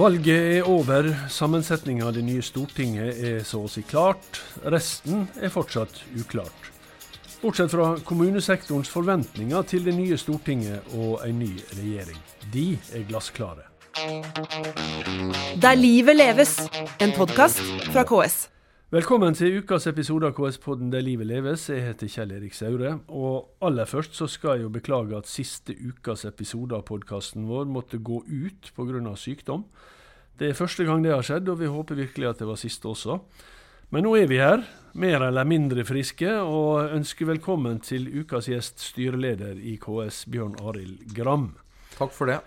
Valget er over. Sammensetninga av det nye Stortinget er så å si klart. Resten er fortsatt uklart. Bortsett fra kommunesektorens forventninger til det nye Stortinget og en ny regjering. De er glassklare. Der livet leves, en podkast fra KS. Velkommen til ukas episode av KS-podden Der livet leves. Jeg heter Kjell Erik Saure. Og aller først så skal jeg jo beklage at siste ukas episode av podkasten vår måtte gå ut pga. sykdom. Det er første gang det har skjedd, og vi håper virkelig at det var siste også. Men nå er vi her, mer eller mindre friske, og ønsker velkommen til ukas gjest, styreleder i KS, Bjørn Arild Gram. Takk for det.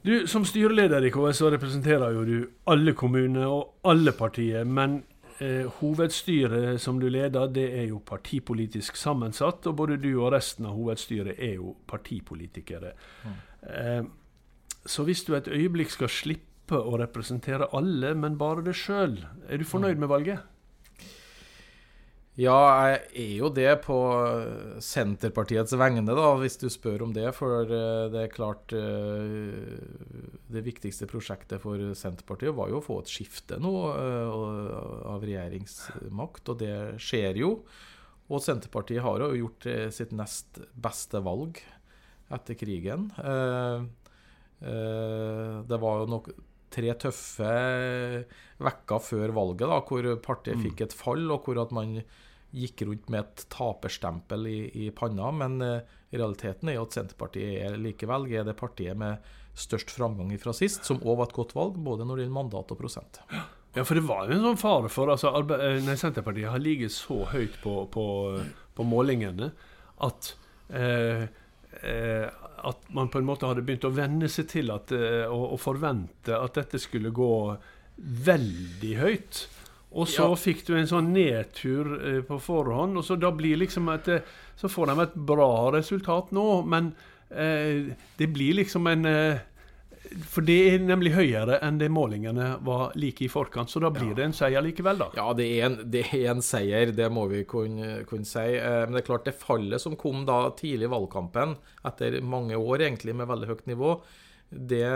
Du, Som styreleder i KS så representerer jo du alle kommuner og alle partier. Men eh, hovedstyret som du leder, det er jo partipolitisk sammensatt. Og både du og resten av hovedstyret er jo partipolitikere. Mm. Eh, så hvis du et øyeblikk skal slippe å representere alle, men bare deg sjøl, er du fornøyd med valget? Ja, jeg er jo det på Senterpartiets vegne, da, hvis du spør om det. For eh, det er klart eh, Det viktigste prosjektet for Senterpartiet var jo å få et skifte nå eh, av regjeringsmakt, og det skjer jo. Og Senterpartiet har jo gjort sitt nest beste valg etter krigen. Det var jo nok tre tøffe vekker før valget, da, hvor partiet mm. fikk et fall, og hvor at man gikk rundt med et taperstempel i, i panna. Men uh, realiteten er jo at Senterpartiet er likevel er det partiet med størst framgang fra sist, som òg var et godt valg, både når det gjelder mandat og prosent. Ja, for det var jo en sånn fare for altså, eh, nei, Senterpartiet har ligget så høyt på, på, på målingene at eh, eh, at man på en måte hadde begynt å venne seg til at, eh, og, og forvente at dette skulle gå veldig høyt. Og så ja. fikk du en sånn nedtur eh, på forhånd, og så da blir liksom et, eh, Så får de et bra resultat nå, men eh, det blir liksom en eh, For det er nemlig høyere enn det målingene var like i forkant, så da blir ja. det en seier likevel, da. Ja, det er en, det er en seier, det må vi kunne, kunne si. Eh, men det er klart, det fallet som kom da tidlig i valgkampen, etter mange år egentlig med veldig høyt nivå, det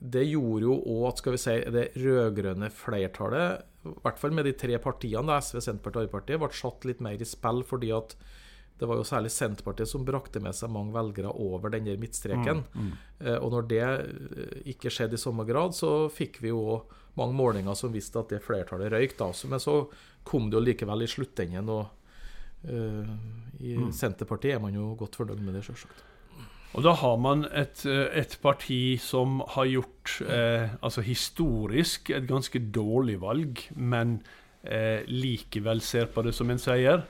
det gjorde jo òg at skal vi si, det rød-grønne flertallet, i hvert fall med de tre partiene, da, SV, Senterpartiet og Arbeiderpartiet, ble satt litt mer i spill fordi at det var jo særlig Senterpartiet som brakte med seg mange velgere over den der midtstreken. Mm, mm. Eh, og når det eh, ikke skjedde i samme grad, så fikk vi jo mange målinger som viste at det flertallet røyk. da. Men så kom det jo likevel i sluttenden, og uh, i mm. Senterpartiet er man jo godt fornøyd med det, sjølsagt. Og da har man et, et parti som har gjort, eh, altså historisk, et ganske dårlig valg, men eh, likevel ser på det som en seier.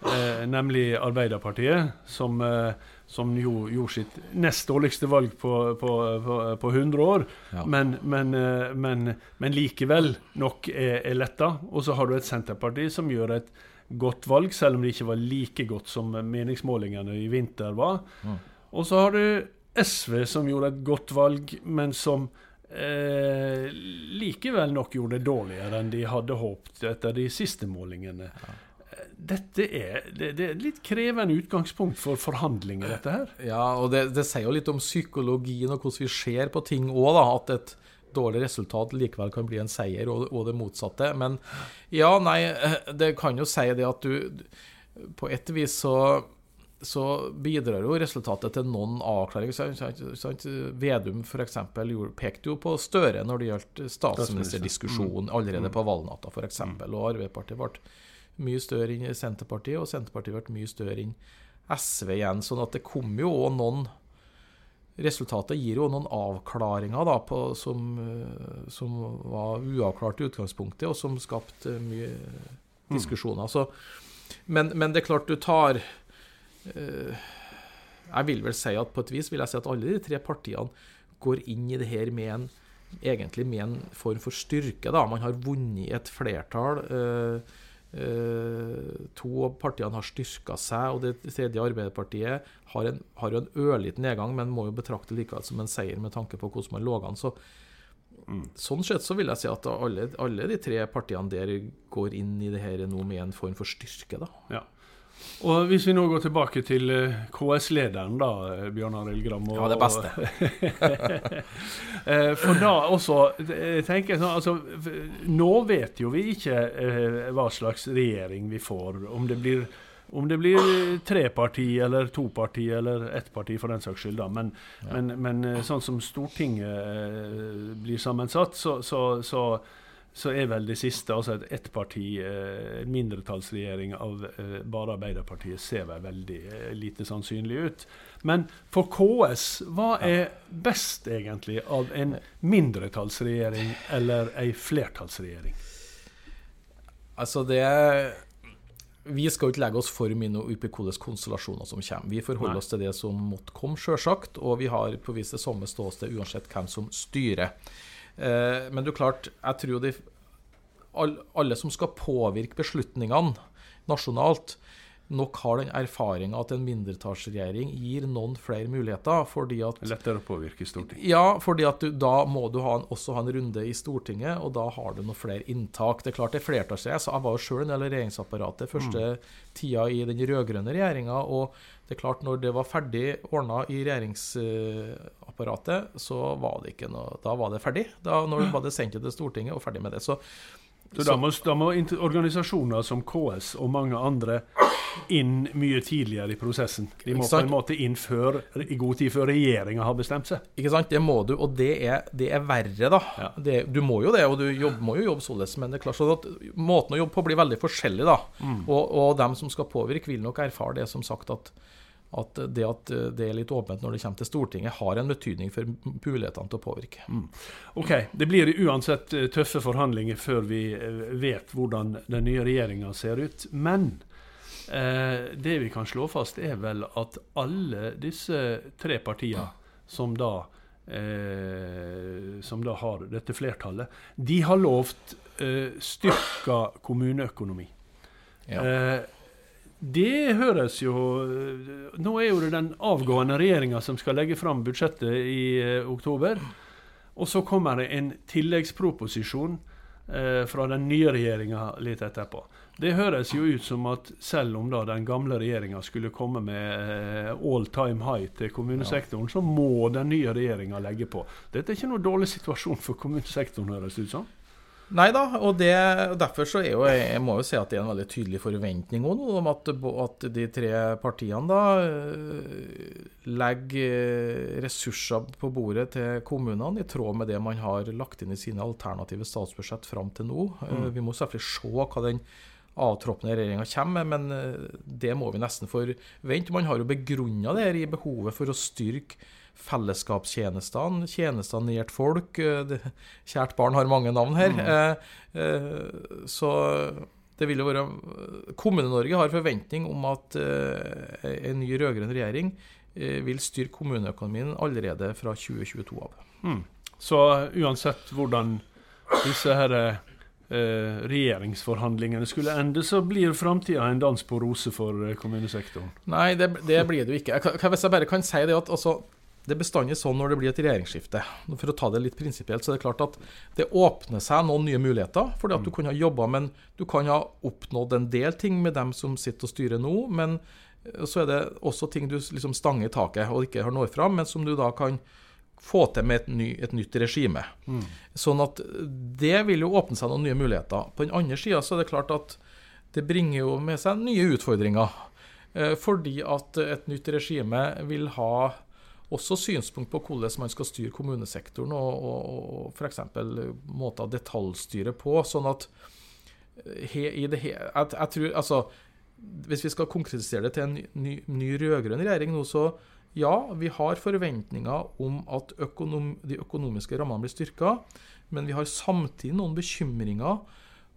Eh, nemlig Arbeiderpartiet, som, eh, som jo gjorde sitt nest dårligste valg på, på, på, på 100 år. Ja. Men, men, eh, men, men, likevel nok er, er letta. Og så har du et Senterparti som gjør et godt valg, selv om det ikke var like godt som meningsmålingene i vinter var. Mm. Og så har du SV, som gjorde et godt valg, men som eh, likevel nok gjorde det dårligere enn de hadde håpet etter de siste målingene. Ja. Dette er, det, det, er et litt krevende utgangspunkt for forhandlinger, dette her. Ja, og det, det sier jo litt om psykologien og hvordan vi ser på ting òg, at et dårlig resultat likevel kan bli en seier, og, og, det motsatte. Men ja, nei, eh, det kan jo si det at du På et vis så så bidrar jo resultatet til noen avklaring. Vedum f.eks. pekte jo på Støre når det gjaldt statsministerdiskusjonen mm. allerede mm. på valgnatta f.eks. Mm. Og Arbeiderpartiet ble mye større enn Senterpartiet, og Senterpartiet ble mye større enn SV igjen. sånn at det kom jo òg noen Resultatet gir jo noen avklaringer da, på, som, som, var uavklart i utgangspunktet, og som skapte mye diskusjoner. Så, men, men det er klart du tar Eh, jeg vil vel si at på et vis vil jeg si at alle de tre partiene går inn i det her med en egentlig med en form for styrke. da. Man har vunnet et flertall. Eh, eh, to av partiene har styrka seg, og det tredje Arbeiderpartiet har, en, har jo en ørliten nedgang, men må jo betrakte likevel som en seier med tanke på hvordan man lå an. Så, mm. Sånn sett så vil jeg si at alle, alle, de tre partiene der går inn i det her nå med en form for styrke. da. Ja. Og hvis vi nå går tilbake til eh, KS-lederen, da, eh, Bjørn Arild Gram. Og, Ja, det beste. Eh, For da også tenker jeg sånn, altså, Nå vet jo vi ikke hva slags regjering vi får. Om det blir om det blir tre parti eller to parti eller ett parti for den saks skyld. da. Men, men, men eh, sånn som Stortinget blir sammensatt, så, så, så, så er vel det siste, altså et ettparti, eh, mindretallsregjering av eh, bare Arbeiderpartiet, ser vel veldig eh, lite sannsynlig ut. Men for KS, hva er best egentlig av en mindretallsregjering eller ei flertallsregjering? Altså, det Vi skal jo ikke legge oss for mye opp i hvilke konstellasjoner som kommer. Vi forholder Nei. oss til det som måtte komme, sjølsagt. Og vi har på vis det samme ståsted uansett hvem som styrer. Eh, men er klart, jeg tror de all, Alle som skal påvirke beslutningene nasjonalt, nok har den erfaringa at en mindretallsregjering gir noen flere muligheter. fordi at Lettere å påvirke Stortinget. ja, fordi at du, da må du ha en, også ha en runde i Stortinget, og da har du noen flere inntak. Det er klart det er flertallsregjering, så jeg var jo sjøl en del av regjeringsapparatet første tida i den rød-grønne regjeringa. Og det er klart, når det var ferdig ordna i regjeringsapparatet, så var det ikke noe Da var det ferdig. Da når var det sendt til Stortinget og ferdig med det. Så Så da må, da må organisasjoner som KS og mange andre inn mye tidligere i prosessen. De må på en måte inn før, i god tid før regjeringa har bestemt seg. Ikke sant? Det må du, og det er, det er verre, da. Ja. Det, du må jo det, og du jobb, må jo jobbe således, men det er klart sånn at måten å jobbe på blir veldig forskjellig, da. Mm. Og, og dem som skal påvirke, vil nok erfare det som sagt at, at det at det er litt åpent når det kommer til Stortinget, har en betydning for mulighetene til å påvirke. Ok, Det blir uansett eh, tøffe forhandlinger før vi eh, vet hvordan den nye regjeringa ser ut. Men eh, det vi kan slå fast, er vel at alle disse tre partiene som da eh, som da har dette flertallet, de har lovt eh, styrka kommuneøkonomi. Ja. Eh, det høres jo Nå er jo det den avgående regjeringa som skal legge fram budsjettet i eh, oktober. Og så kommer det en tilleggsproposisjon eh, fra den nye regjeringa litt etterpå. Det høres jo ut som at selv om da den gamle regjeringa skulle komme med eh, all time high til kommunesektoren, så må den nye regjeringa legge på. Dette er ikke noe dårlig situasjon for kommunesektoren, høres det ut som. Nei da, og det, derfor så er jo jeg må jo si at det er en veldig tydelig forventning også, om at, at de tre partiene da øh, legger øh, ressurser på bordet til kommunene i tråd med det man har lagt inn i sine alternative statsbudsjett fram til nå. Mm. Vi må selvfølgelig se hva den avtroppende regjeringa kommer med, men eh, det må vi nesten forvente. Man har jo begrunna det her i behovet for å styrke fellesskapstjenestene, tjenestene nært folk. Eh, kjært barn har mange navn her. Eh, eh, så det vil jo være Kommune-Norge har forventning om at en ny rød-grønn regjering vil styrke kommuneøkonomien allerede fra 2022 av. Mm. Så uansett hvordan disse her eh, regjeringsforhandlingene skulle ende, så blir framtida en dans på roser for kommunesektoren. Nei, det, det blir det jo ikke. Jeg hvis jeg bare kan si det at altså, det er bestandig sånn når det blir et regjeringsskifte. For å ta det litt prinsipielt, så er det klart at det åpner seg noen nye muligheter. fordi at du kan ha jobba, men du kan ha oppnådd en del ting med dem som sitter og styrer nå. Men eh, så er det også ting du liksom stanger i taket og ikke har nådd fram, men som du da kan få til med et, ny, et nytt regime. Sånn at det vil jo åpne seg noen nye muligheter. På den andre sida så er det klart at det bringer jo med seg nye utfordringer. Eh, Fordi at et nytt regime vil ha også synspunkt på hvordan man skal styre kommunesektoren, og, og, og f.eks. måter å detaljstyre på. Sånn at eh, he, i det he, jeg, jeg tror, altså, Hvis vi skal konkretisere det til en ny, ny, rød-grønn regjering nå, så ja, vi har forventninger om at økonom, de økonomiske rammene blir styrka, men vi har samtidig noen bekymringer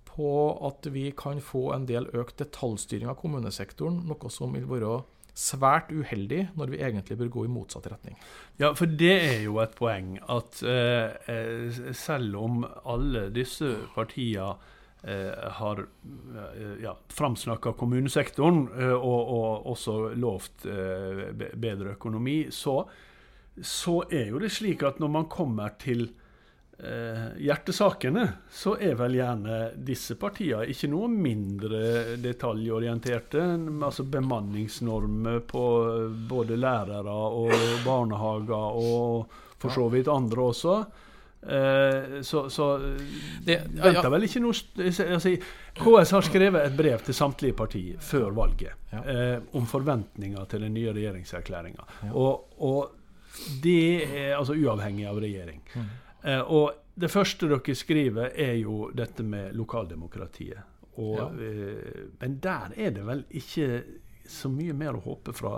på at vi kan få en del økt detaljstyring av kommunesektoren, noe som vil være svært uheldig når vi egentlig bør gå i motsatt retning. Ja, for det er jo et poeng at eh, eh, selv om alle disse partiene eh, har eh, ja, framsnakka kommunesektoren eh, og, og også lovt eh, bedre økonomi, så, så er jo det slik at når man kommer til eh, hjertesakene, så er vel gjerne disse partiene ikke noe mindre detaljorienterte. Altså bemanningsnormer på både lærere og barnehager, og for så vidt andre også. Eh, så, så Det, ja, ja. vel ikke noe altså, KS har skrevet et brev til samtlige partier før valget Ja. eh, om forventninger til den nye regjeringserklæringa. Og, og det er altså uavhengig av regjering. Mm. Eh, og det første dere skriver, er jo dette med lokaldemokratiet. Og, Ja. eh, men der er det vel ikke så mye mer å håpe fra,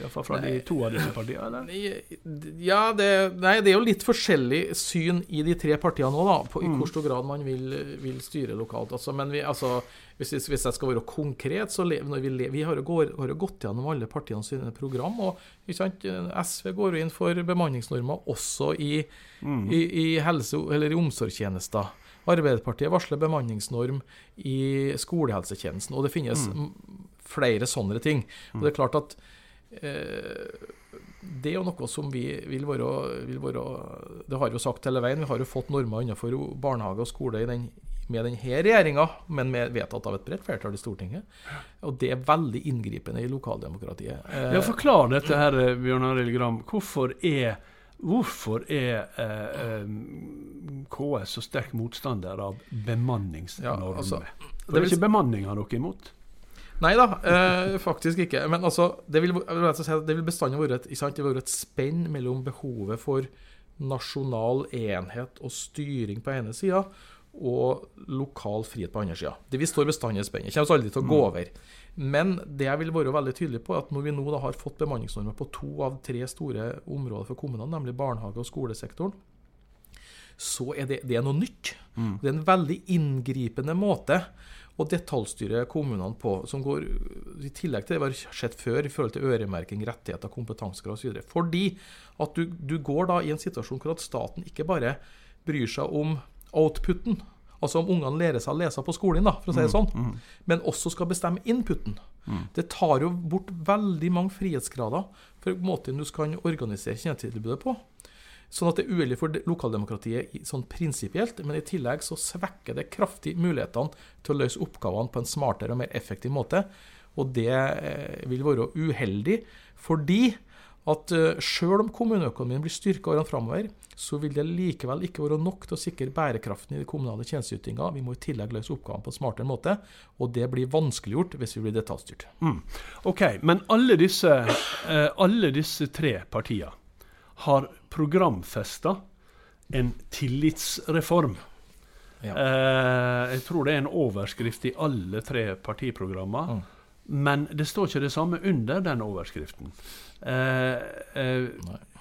iallfall fra nei. de to av disse partiene? eller? Ja, det, nei, det er jo litt forskjellig syn i de tre partiene nå, da, på i Mm. hvor stor grad man vil, vil styre lokalt. Altså, men vi, altså, hvis, hvis jeg skal være konkret, så vi, vi har, jo går, har jo gått gjennom alle partiene sine program. og SV går jo inn for bemanningsnormer også i, Mm. i, i helse- eller i omsorgstjenester. Arbeiderpartiet varsler bemanningsnorm i skolehelsetjenesten, og det finnes Mm. Flere sånne ting. Og det er klart at eh, det er jo noe som vi vil være, vil være Det har vi jo sagt hele veien. Vi har jo fått normer innenfor barnehage og skole i den, med denne regjeringa, men med, vedtatt av et bredt flertall i Stortinget. Og det er veldig inngripende i lokaldemokratiet. Eh, Ja, Forklar dette her, eh, Bjørn Arild Gram. Hvorfor er, hvorfor er eh, KS så sterk motstander av bemanningsnormer? Ja, altså, det er ikke bemanninga dere er imot? Nei da, eh, faktisk ikke. Men altså, det vil, si det vil bestandig være et, et spenn mellom behovet for nasjonal enhet og styring på ene sida, og lokal frihet på andre sida. Det vi står bestandig i spennet. Kommer aldri til å gå over. Men det jeg vil være veldig tydelig på, er at når vi nå da har fått bemanningsnormer på to av tre store områder for kommunene, nemlig barnehage- og skolesektoren, så er det, det er noe nytt. Det er en veldig inngripende måte å detaljstyre kommunene på, som går i tillegg til det vi har sett før i forhold til øremerking, rettigheter, kompetansekrav osv. Fordi at du, du går da i en situasjon hvor at staten ikke bare bryr seg om outputen, altså om ungene lærer seg å lese på skolen, da, for å si det sånn, men også skal bestemme inputen. Det tar jo bort veldig mange frihetsgrader for måten du skal organisere tjenestetilbudet på. Sånn at det er uheldig for lokaldemokratiet sånn prinsipielt, men i tillegg så svekker det kraftig mulighetene til å løse oppgavene på en smartere og mer effektiv måte. Og det eh, vil være uheldig, fordi at sjøl selv om kommuneøkonomien blir styrka årene framover, så vil det likevel ikke være nok til å sikre bærekraften i den kommunale tjenesteytinga. Vi må i tillegg løse oppgavene på en smartere måte, og det blir vanskeliggjort hvis vi blir detaljstyrt. OK, men alle disse, eh, alle disse tre partiene har programfesta en tillitsreform. Ja. Eh, jeg tror det er en overskrift i alle tre partiprogrammer, Mm. Men det står ikke det samme under den overskriften. Eh, eh,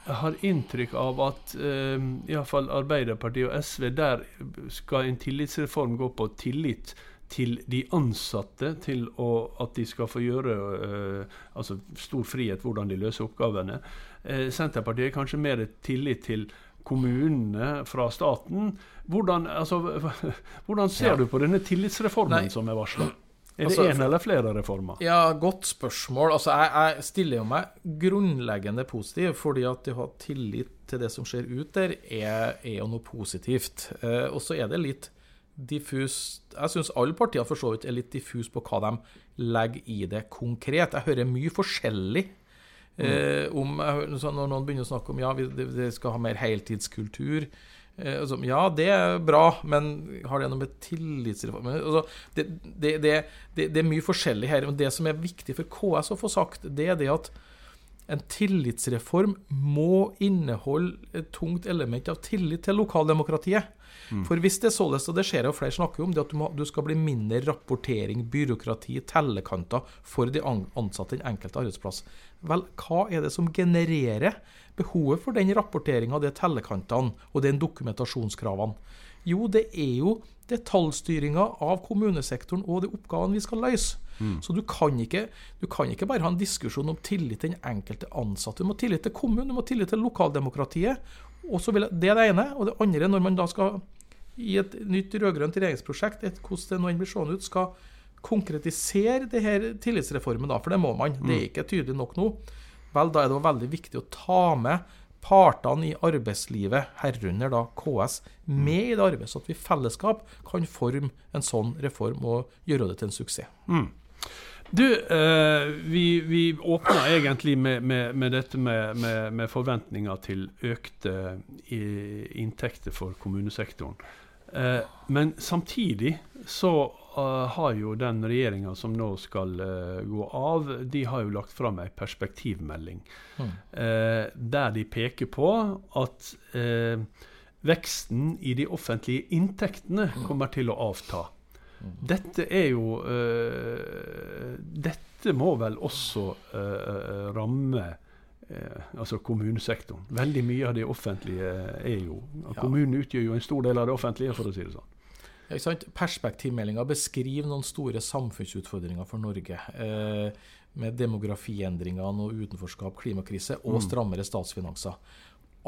jeg har inntrykk av at eh, iallfall Arbeiderpartiet og SV, der skal en tillitsreform gå på tillit til de ansatte, til å, at de skal få gjøre eh, altså stor frihet hvordan de løser oppgavene. Eh, Senterpartiet er kanskje mer tillit til kommunene fra staten. Hvordan, altså, hvordan ser Ja. du på denne tillitsreformen Nei. som er varsla? Er det Altså, én eller flere reformer? Ja, godt spørsmål. Altså, jeg, jeg stiller jo meg grunnleggende positiv, fordi at det å ha tillit til det som skjer ut der, er, er jo noe positivt. Eh, og så er det litt diffust Jeg syns alle partier for så vidt er litt diffuse på hva de legger i det konkret. Jeg hører mye forskjellig. Eh, om, når noen begynner å snakke om ja, vi det skal ha mer heltidskultur eh, altså, Ja, det er bra, men har det noe med tillitsreform altså, det, det, det, det, det er mye forskjellig her. Men det som er viktig for KS å få sagt, det er det at en tillitsreform må inneholde et tungt element av tillit til lokaldemokratiet. For hvis det er således, og det ser jeg jo flere snakker om, det at du, må, du skal bli mindre rapportering, byråkrati, tellekanter for de ansatte i den enkelte arbeidsplass. Vel, hva er det som genererer behovet for den rapporteringa, de tellekantene og den dokumentasjonskravene? Jo, det er jo detaljstyringa av kommunesektoren og de oppgavene vi skal løse. Så du kan, ikke, du kan ikke bare ha en diskusjon om tillit til den enkelte ansatte. Du må ha tillit til kommunen, du må ha tillit til lokaldemokratiet. Jeg, Det er det ene. Og det andre, når man da skal i et nytt rød-grønt regjeringsprosjekt, et, hvordan det nå blir seende ut, skal konkretisere det her tillitsreformen, da, for det må man. Det er ikke tydelig nok nå. Vel, da er det veldig viktig å ta med partene i arbeidslivet, herunder da KS, med i det arbeidet, så at vi i fellesskap kan forme en sånn reform og gjøre det til en suksess. Mm. Du, eh, vi, vi åpna egentlig med, med, med dette med, med, forventninger til økte inntekter for kommunesektoren. Eh, men samtidig så uh, har jo den regjeringa som nå skal uh, gå av, de har jo lagt fram ei perspektivmelding mm. uh, der de peker på at veksten i de offentlige inntektene mm. kommer til å avta. Dette er jo Dette må vel også ramme altså kommunesektoren. Veldig mye av det offentlige er jo Kommunen utgjør jo en stor del av det offentlige, for å si det sånn. Ja, Perspektivmeldinga beskriver noen store samfunnsutfordringer for Norge. Eh, med demografiendringene og utenforskap, klimakrise og mm. strammere statsfinanser.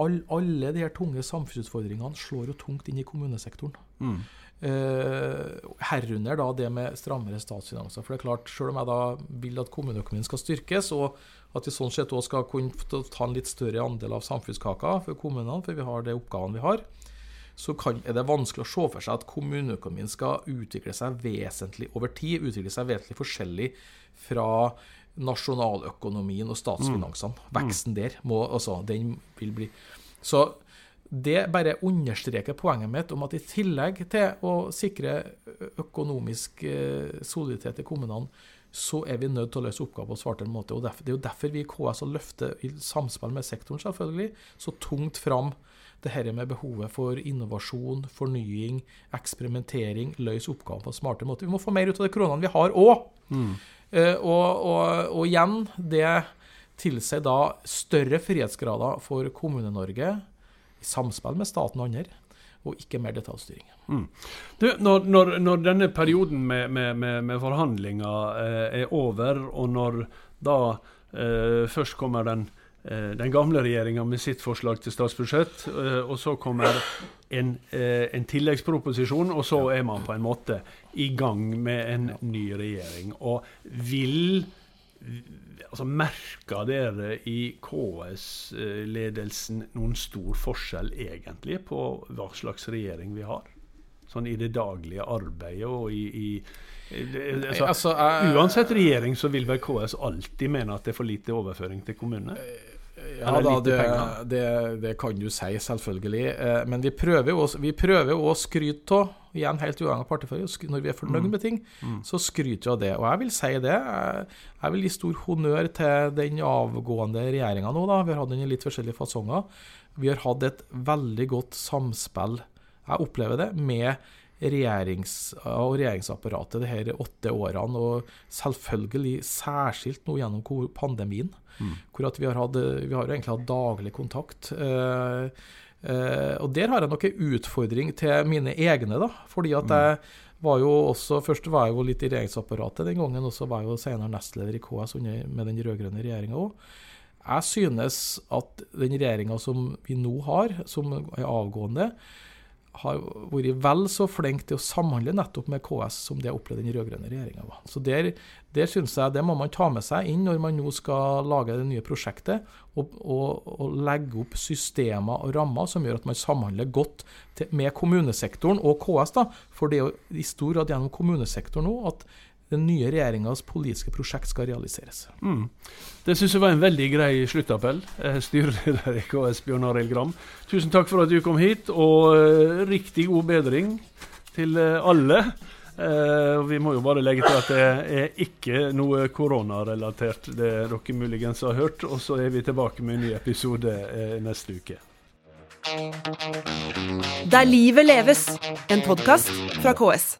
All, alle de her tunge samfunnsutfordringene slår jo tungt inn i kommunesektoren. Mm. Eh, herunder da det med strammere statsfinanser. For det er klart, Selv om jeg da vil at kommuneøkonomien skal styrkes, og at vi sånn sett også skal kunne ta en litt større andel av samfunnskaka for kommunene, for vi har de oppgavene vi har, så kan, er det vanskelig å se for seg at kommuneøkonomien skal utvikle seg vesentlig over tid. Utvikle seg vesentlig forskjellig fra nasjonaløkonomien og statsfinansene. Mm. Veksten der må, altså, den vil bli Så det bare understreker poenget mitt om at i tillegg til å sikre økonomisk eh, soliditet i kommunene, så er vi nødt til å løse oppgaver på svartere måte. og Det er jo derfor vi i KS løfter, i samspill med sektoren, selvfølgelig, så tungt fram det her med behovet for innovasjon, fornying, eksperimentering, løse oppgaver på smartere måte. Vi må få mer ut av de kronene vi har òg. Mm. Uh, og, og, og, igjen, det tilsier da større frihetsgrader for Kommune-Norge i samspill med staten og andre, og ikke mer detaljstyring. Mm. Du, når, når, når, denne perioden med, med, med, med forhandlinger eh, er over, og når da eh, først kommer den Eh, den gamle regjeringa med sitt forslag til statsbudsjett. Eh, og så kommer en, eh, en, tilleggsproposisjon, og så er man på en måte i gang med en ny regjering. Og vil altså Merker dere i KS-ledelsen noen stor forskjell egentlig på hva slags regjering vi har? Sånn i det daglige arbeidet og i, i altså, altså, Uansett regjering så vil vel KS alltid mene at det er for lite overføring til kommunene? Ja da, det, det, det, kan du si, selvfølgelig. Eh, men vi prøver jo å skryte av, igjen helt uavhengig av partifarge, når vi er fornøyd mm. med ting, mm. så skryter vi av det. Og jeg vil si det. Jeg vil gi stor honnør til den avgående regjeringa nå. da, Vi har hatt den i litt forskjellige fasonger. Vi har hatt et veldig godt samspill, jeg opplever det, med regjerings- og regjeringsapparatet de her åtte årene, og selvfølgelig særskilt nå gjennom pandemien. Mm. Hvor at vi har, hatt, vi har egentlig hatt daglig kontakt. Eh, og der har jeg nok en utfordring til mine egne, da. Fordi at mm. jeg var jo også Først var jeg jo litt i regjeringsapparatet den gangen, og så var jeg jo senere nestleder i KS med den rød-grønne regjeringa òg. Jeg synes at den regjeringa som vi nå har, som er avgående, har vært vel så flink til å samhandle nettopp med KS som det jeg opplevde den rød-grønne regjeringa var. Så der, der synes jeg det må man ta med seg inn når man nå skal lage det nye prosjektet, og, og, og legge opp systemer og rammer som gjør at man samhandler godt til, med kommunesektoren og KS. da, For det er jo i stor grad gjennom kommunesektoren nå at den nye regjeringas politiske prosjekt skal realiseres. Mm. Det syns jeg var en veldig grei sluttappell. Eh, styreleder i KS, Bjørn Arild Gram. Tusen takk for at du kom hit, og uh, riktig god bedring til uh, alle. Vi må jo bare legge til at det er ikke noe koronarelatert, det dere muligens har hørt. Og så er vi tilbake med en ny episode neste uke. Der livet leves, en podkast fra KS.